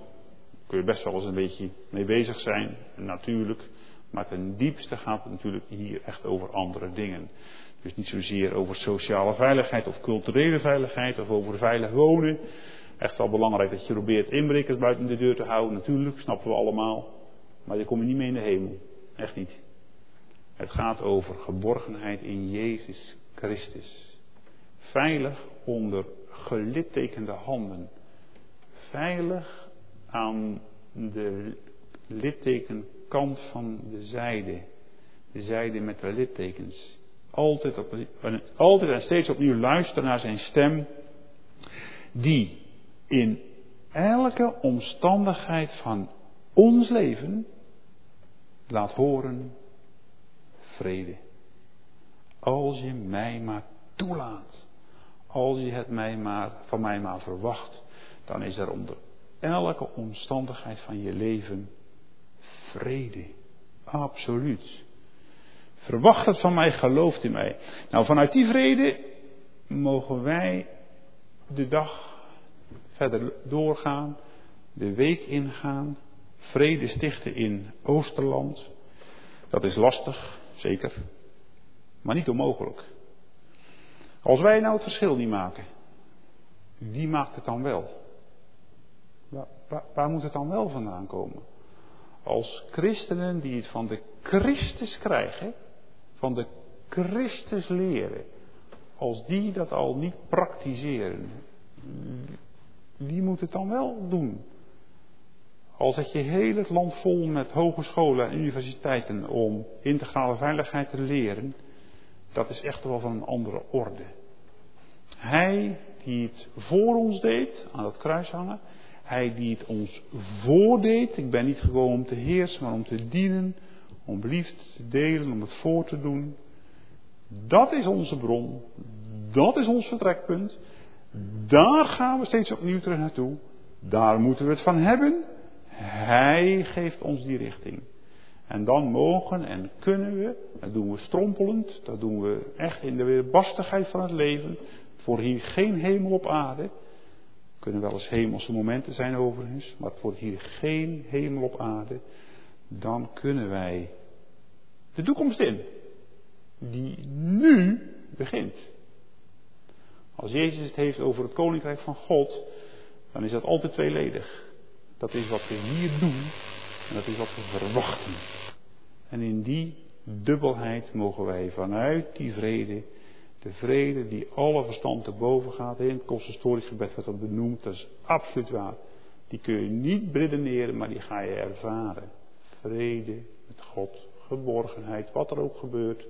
Kun je best wel eens een beetje mee bezig zijn, natuurlijk. Maar ten diepste gaat het natuurlijk hier echt over andere dingen. Dus niet zozeer over sociale veiligheid of culturele veiligheid of over veilig wonen. Echt wel belangrijk dat je probeert inbrekers buiten de deur te houden, natuurlijk, snappen we allemaal. Maar je komt niet mee in de hemel. Echt niet. Het gaat over geborgenheid in Jezus Christus. Veilig onder gelittekende handen. Veilig aan de littekenkant van de zijde. De zijde met de littekens altijd, op, altijd en steeds opnieuw luisteren naar zijn stem, die in elke omstandigheid van ons leven laat horen vrede. Als je mij maar toelaat, als je het mij maar, van mij maar verwacht, dan is er onder elke omstandigheid van je leven vrede. Absoluut. Verwacht het van mij, gelooft in mij. Nou, vanuit die vrede mogen wij de dag verder doorgaan, de week ingaan, vrede stichten in Oosterland. Dat is lastig, zeker, maar niet onmogelijk. Als wij nou het verschil niet maken, wie maakt het dan wel? Waar, waar, moet het dan wel vandaan komen? Als christenen die het van de Christus krijgen, van de Christus leren, als die dat al niet praktiseren, wie moet het dan wel doen? Al zet je heel het land vol met hogescholen en universiteiten om integrale veiligheid te leren, dat is echt wel van een andere orde. Hij die het voor ons deed, aan dat kruis hangen, hij die het ons voordeed, ik ben niet gewoon om te heersen, maar om te dienen, om liefde te delen, om het voor te doen. Dat is onze bron. Dat is ons vertrekpunt. Daar gaan we steeds opnieuw terug naartoe. Daar moeten we het van hebben. Hij geeft ons die richting. En dan mogen en kunnen we, dat doen we strompelend, dat doen we echt in de weerbarstigheid van het leven, voor hier geen hemel op aarde. Kunnen wel eens hemelse momenten zijn overigens, maar voor hier geen hemel op aarde. Dan kunnen wij de toekomst in. Die nu begint. Als Jezus het heeft over het koninkrijk van God, dan is dat altijd tweeledig. Dat is wat we hier doen en dat is wat we verwachten. En in die dubbelheid mogen wij vanuit die vrede De vrede die alle verstand te boven gaat. In het consistorie-gebed werd dat benoemd. Dat is absoluut waar. Die kun je niet bredeneren, maar die ga je ervaren. Vrede met God, geborgenheid, wat er ook gebeurt.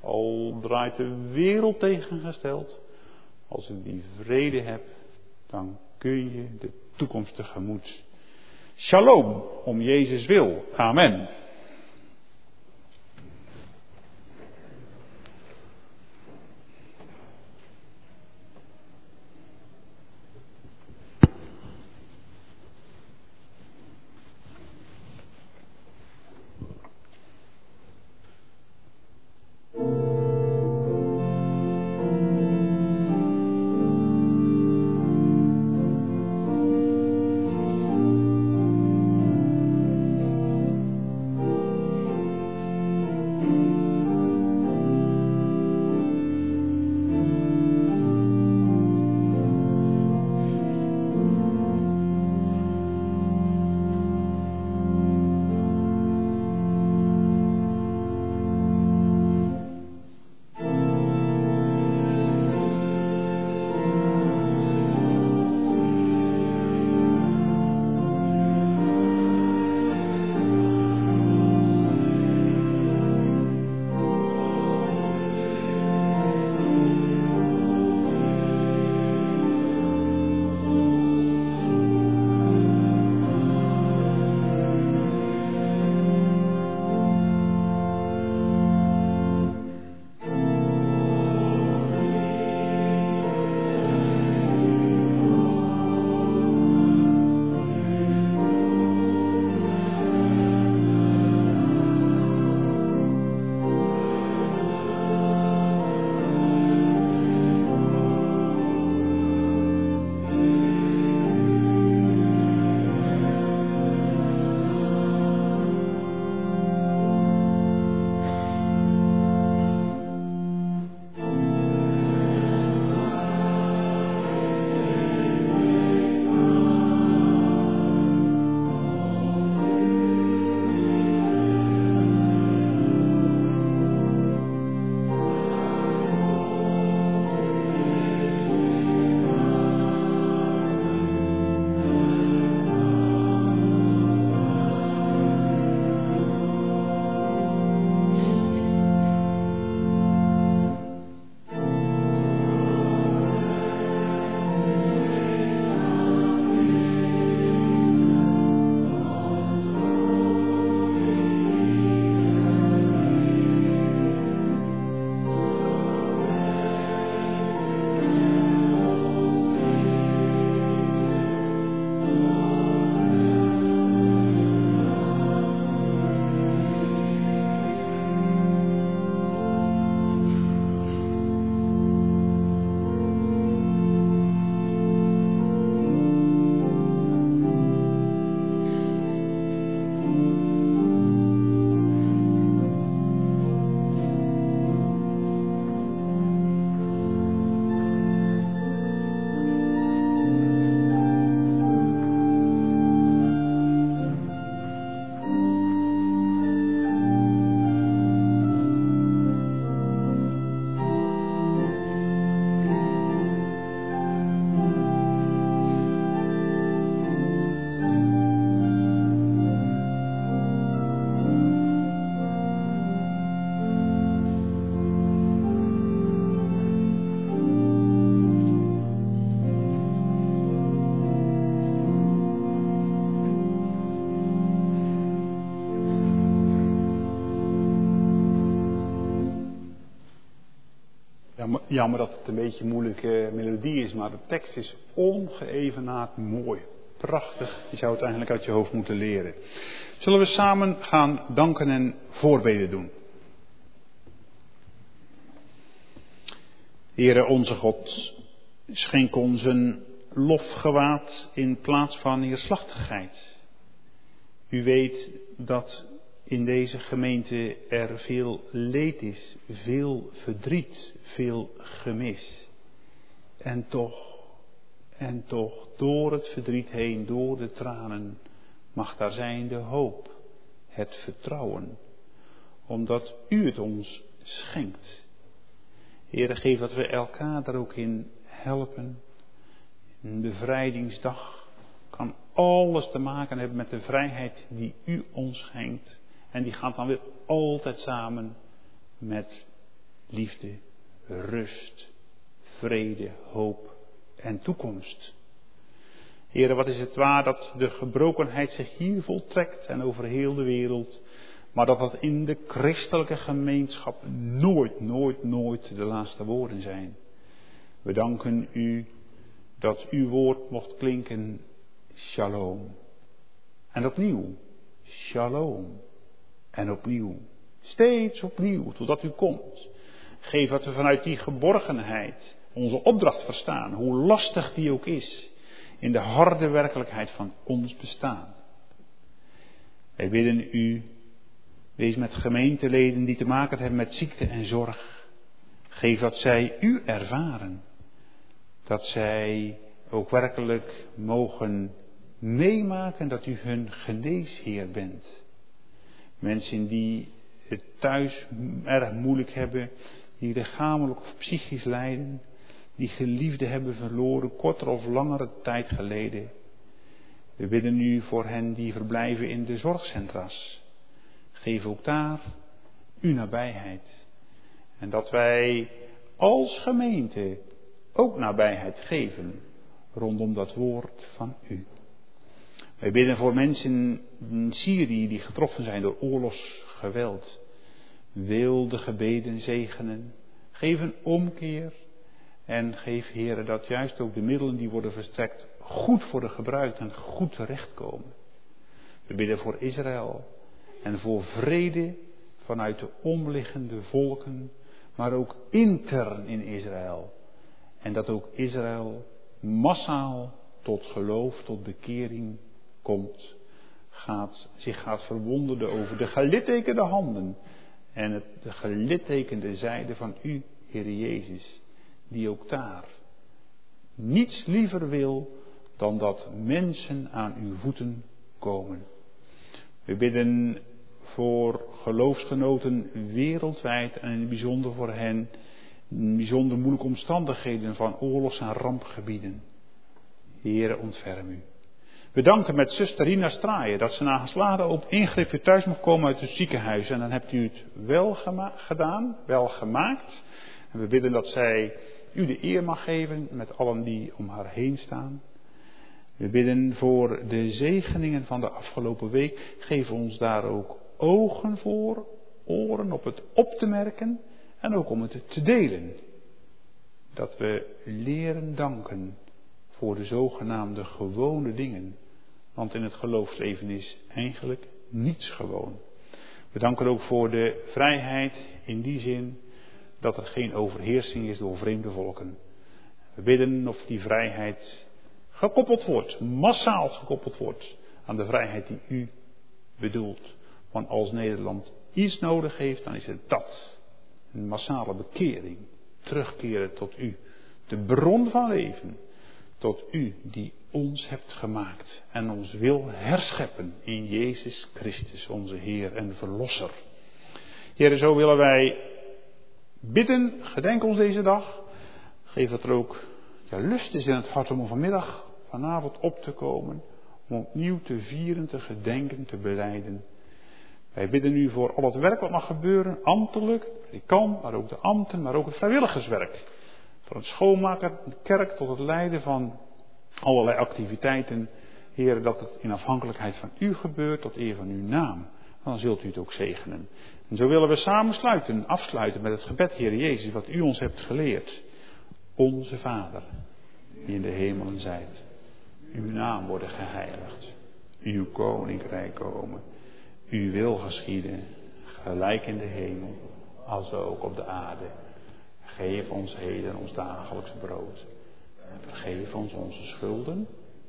Al draait de wereld tegengesteld. Als je die vrede hebt, dan kun je de toekomst tegemoet. Shalom, om Jezus wil. Amen. Jammer dat het een beetje een moeilijke melodie is, maar de tekst is ongeëvenaard mooi. Prachtig, je zou het eigenlijk uit je hoofd moeten leren. Zullen we samen gaan danken en voorbeden doen? Heere onze God, schenk ons een lofgewaad in plaats van neerslachtigheid. U weet dat in deze gemeente er veel leed is, veel verdriet, veel gemis. En toch, en toch, door het verdriet heen, door de tranen, mag daar zijn de hoop, het vertrouwen, omdat U het ons schenkt. Heer, geef dat we elkaar daar ook in helpen. Een bevrijdingsdag kan alles te maken hebben met de vrijheid die u ons schenkt. En die gaat dan weer altijd samen met liefde, rust, vrede, hoop en toekomst. Heren, wat is het waar dat de gebrokenheid zich hier voltrekt en over heel de wereld, maar dat dat in de christelijke gemeenschap nooit, nooit, nooit de laatste woorden zijn. We danken u dat uw woord mocht klinken, shalom. En opnieuw, shalom. En opnieuw, steeds opnieuw, totdat u komt. Geef dat we vanuit die geborgenheid onze opdracht verstaan, hoe lastig die ook is, in de harde werkelijkheid van ons bestaan. Wij bidden u, wees met gemeenteleden die te maken hebben met ziekte en zorg. Geef dat zij u ervaren. Dat zij ook werkelijk mogen meemaken dat u hun geneesheer bent. Mensen die het thuis erg moeilijk hebben, die lichamelijk of psychisch lijden, die geliefden hebben verloren, korter of langere tijd geleden. We bidden nu voor hen die verblijven in de zorgcentra's. Geef ook daar uw nabijheid. En dat wij als gemeente ook nabijheid geven rondom dat woord van u. Wij bidden voor mensen in Syrië die getroffen zijn door oorlogsgeweld. Wil de gebeden zegenen. Geef een omkeer. En geef, heren, dat juist ook de middelen die worden verstrekt goed worden gebruikt en goed terechtkomen. We bidden voor Israël en voor vrede vanuit de omliggende volken, maar ook intern in Israël. En dat ook Israël massaal tot geloof, tot bekering komt, gaat, zich gaat verwonderen over de gelittekende handen en het, de gelittekende zijde van u, Heer Jezus, die ook daar niets liever wil dan dat mensen aan uw voeten komen. We bidden voor geloofsgenoten wereldwijd en in het bijzonder voor hen in bijzonder moeilijke omstandigheden van oorlogs- en rampgebieden. Heere, ontferm u. We danken met zuster Rina Straaien dat ze na geslagen op ingreep weer thuis mag komen uit het ziekenhuis. En dan hebt u het wel gedaan, wel gemaakt. En we bidden dat zij u de eer mag geven met allen die om haar heen staan. We bidden voor de zegeningen van de afgelopen week. Geef ons daar ook ogen voor, oren op het op te merken en ook om het te delen. Dat we leren danken voor de zogenaamde gewone dingen. Want in het geloofsleven is eigenlijk niets gewoon. We danken ook voor de vrijheid in die zin dat er geen overheersing is door vreemde volken. We bidden of die vrijheid gekoppeld wordt, massaal gekoppeld wordt aan de vrijheid die u bedoelt. Want als Nederland iets nodig heeft, dan is het dat. Een massale bekering. Terugkeren tot u. De bron van leven. Tot u die ons hebt gemaakt en ons wil herscheppen in Jezus Christus, onze Heer en Verlosser. Heren, zo willen wij bidden, gedenk ons deze dag. Geef dat er ook ja, lust is in het hart om vanmiddag, vanavond op te komen. Om opnieuw te vieren, te gedenken, te beleiden. Wij bidden nu voor al het werk wat mag gebeuren, ambtelijk, kan, maar ook de ambten, maar ook het vrijwilligerswerk. Van het schoonmaken, de kerk tot het leiden van allerlei activiteiten. Heer, dat het in afhankelijkheid van u gebeurt, tot eer van uw naam. Dan zult u het ook zegenen. En zo willen we samen sluiten, afsluiten met het gebed, Heer Jezus, wat u ons hebt geleerd. Onze Vader, die in de hemelen zijt. Uw naam worden geheiligd. Uw koninkrijk komen. Uw wil geschieden, gelijk in de hemel, als ook op de aarde. Geef ons heden ons dagelijks brood. Vergeef ons onze schulden,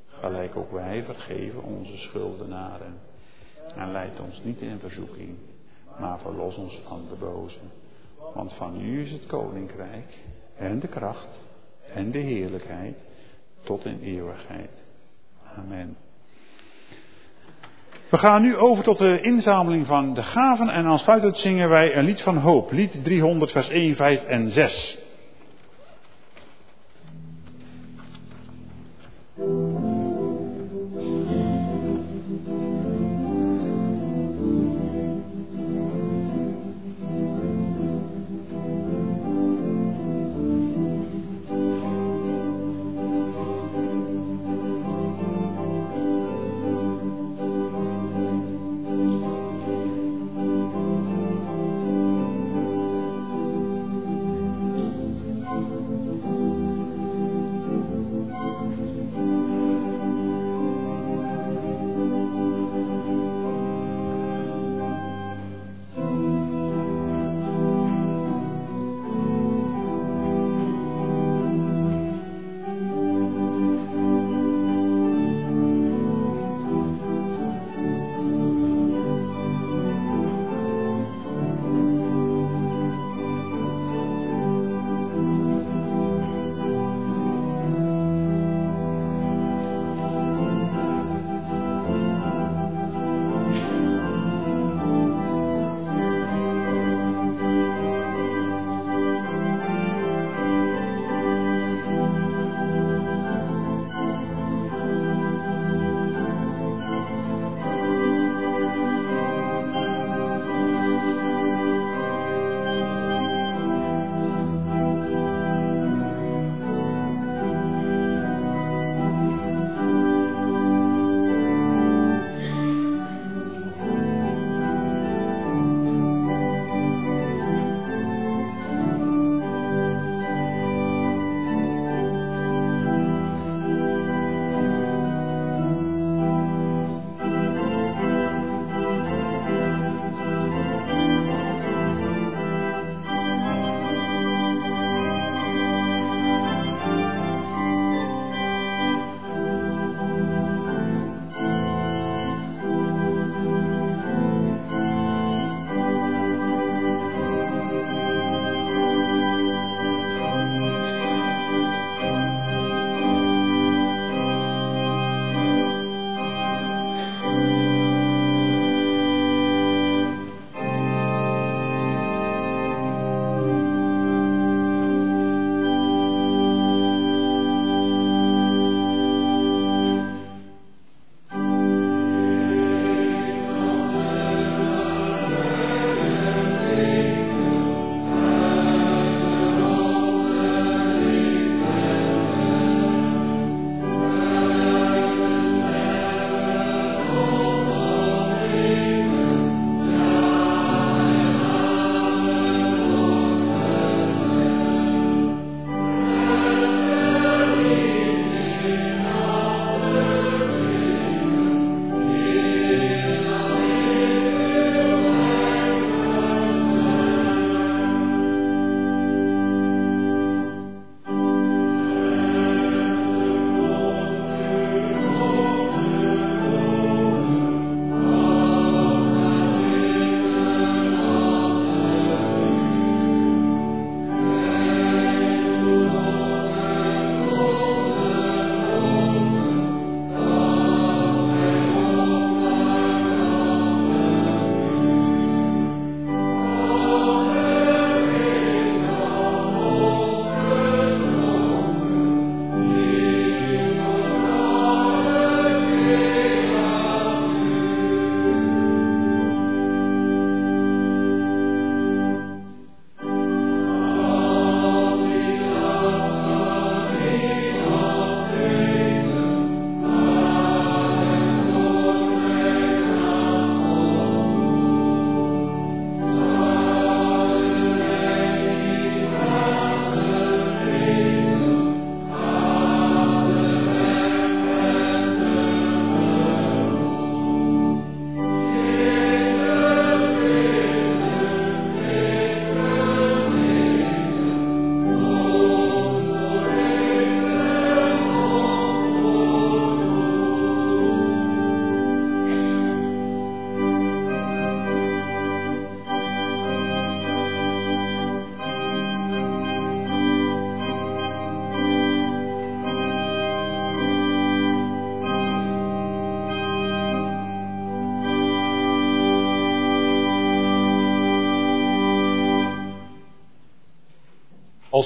gelijk ook wij vergeven onze schuldenaren. En leid ons niet in verzoeking, maar verlos ons van de boze. Want van u is het koninkrijk en de kracht en de heerlijkheid tot in eeuwigheid. Amen. We gaan nu over tot de inzameling van de gaven en aansluitend zingen wij een lied van hoop, lied 300 vers 1, 5 en 6.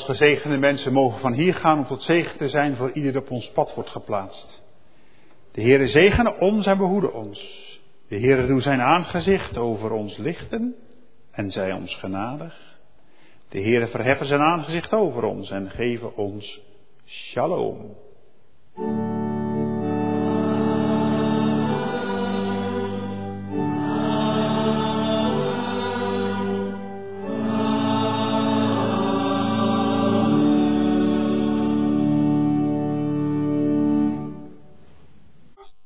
Als gezegende mensen mogen van hier gaan om tot zegen te zijn voor ieder op ons pad wordt geplaatst. De Heere zegene ons en behoede ons. De Heere doe zijn aangezicht over ons lichten en zij ons genadig. De Heere verheffen zijn aangezicht over ons en geven ons shalom.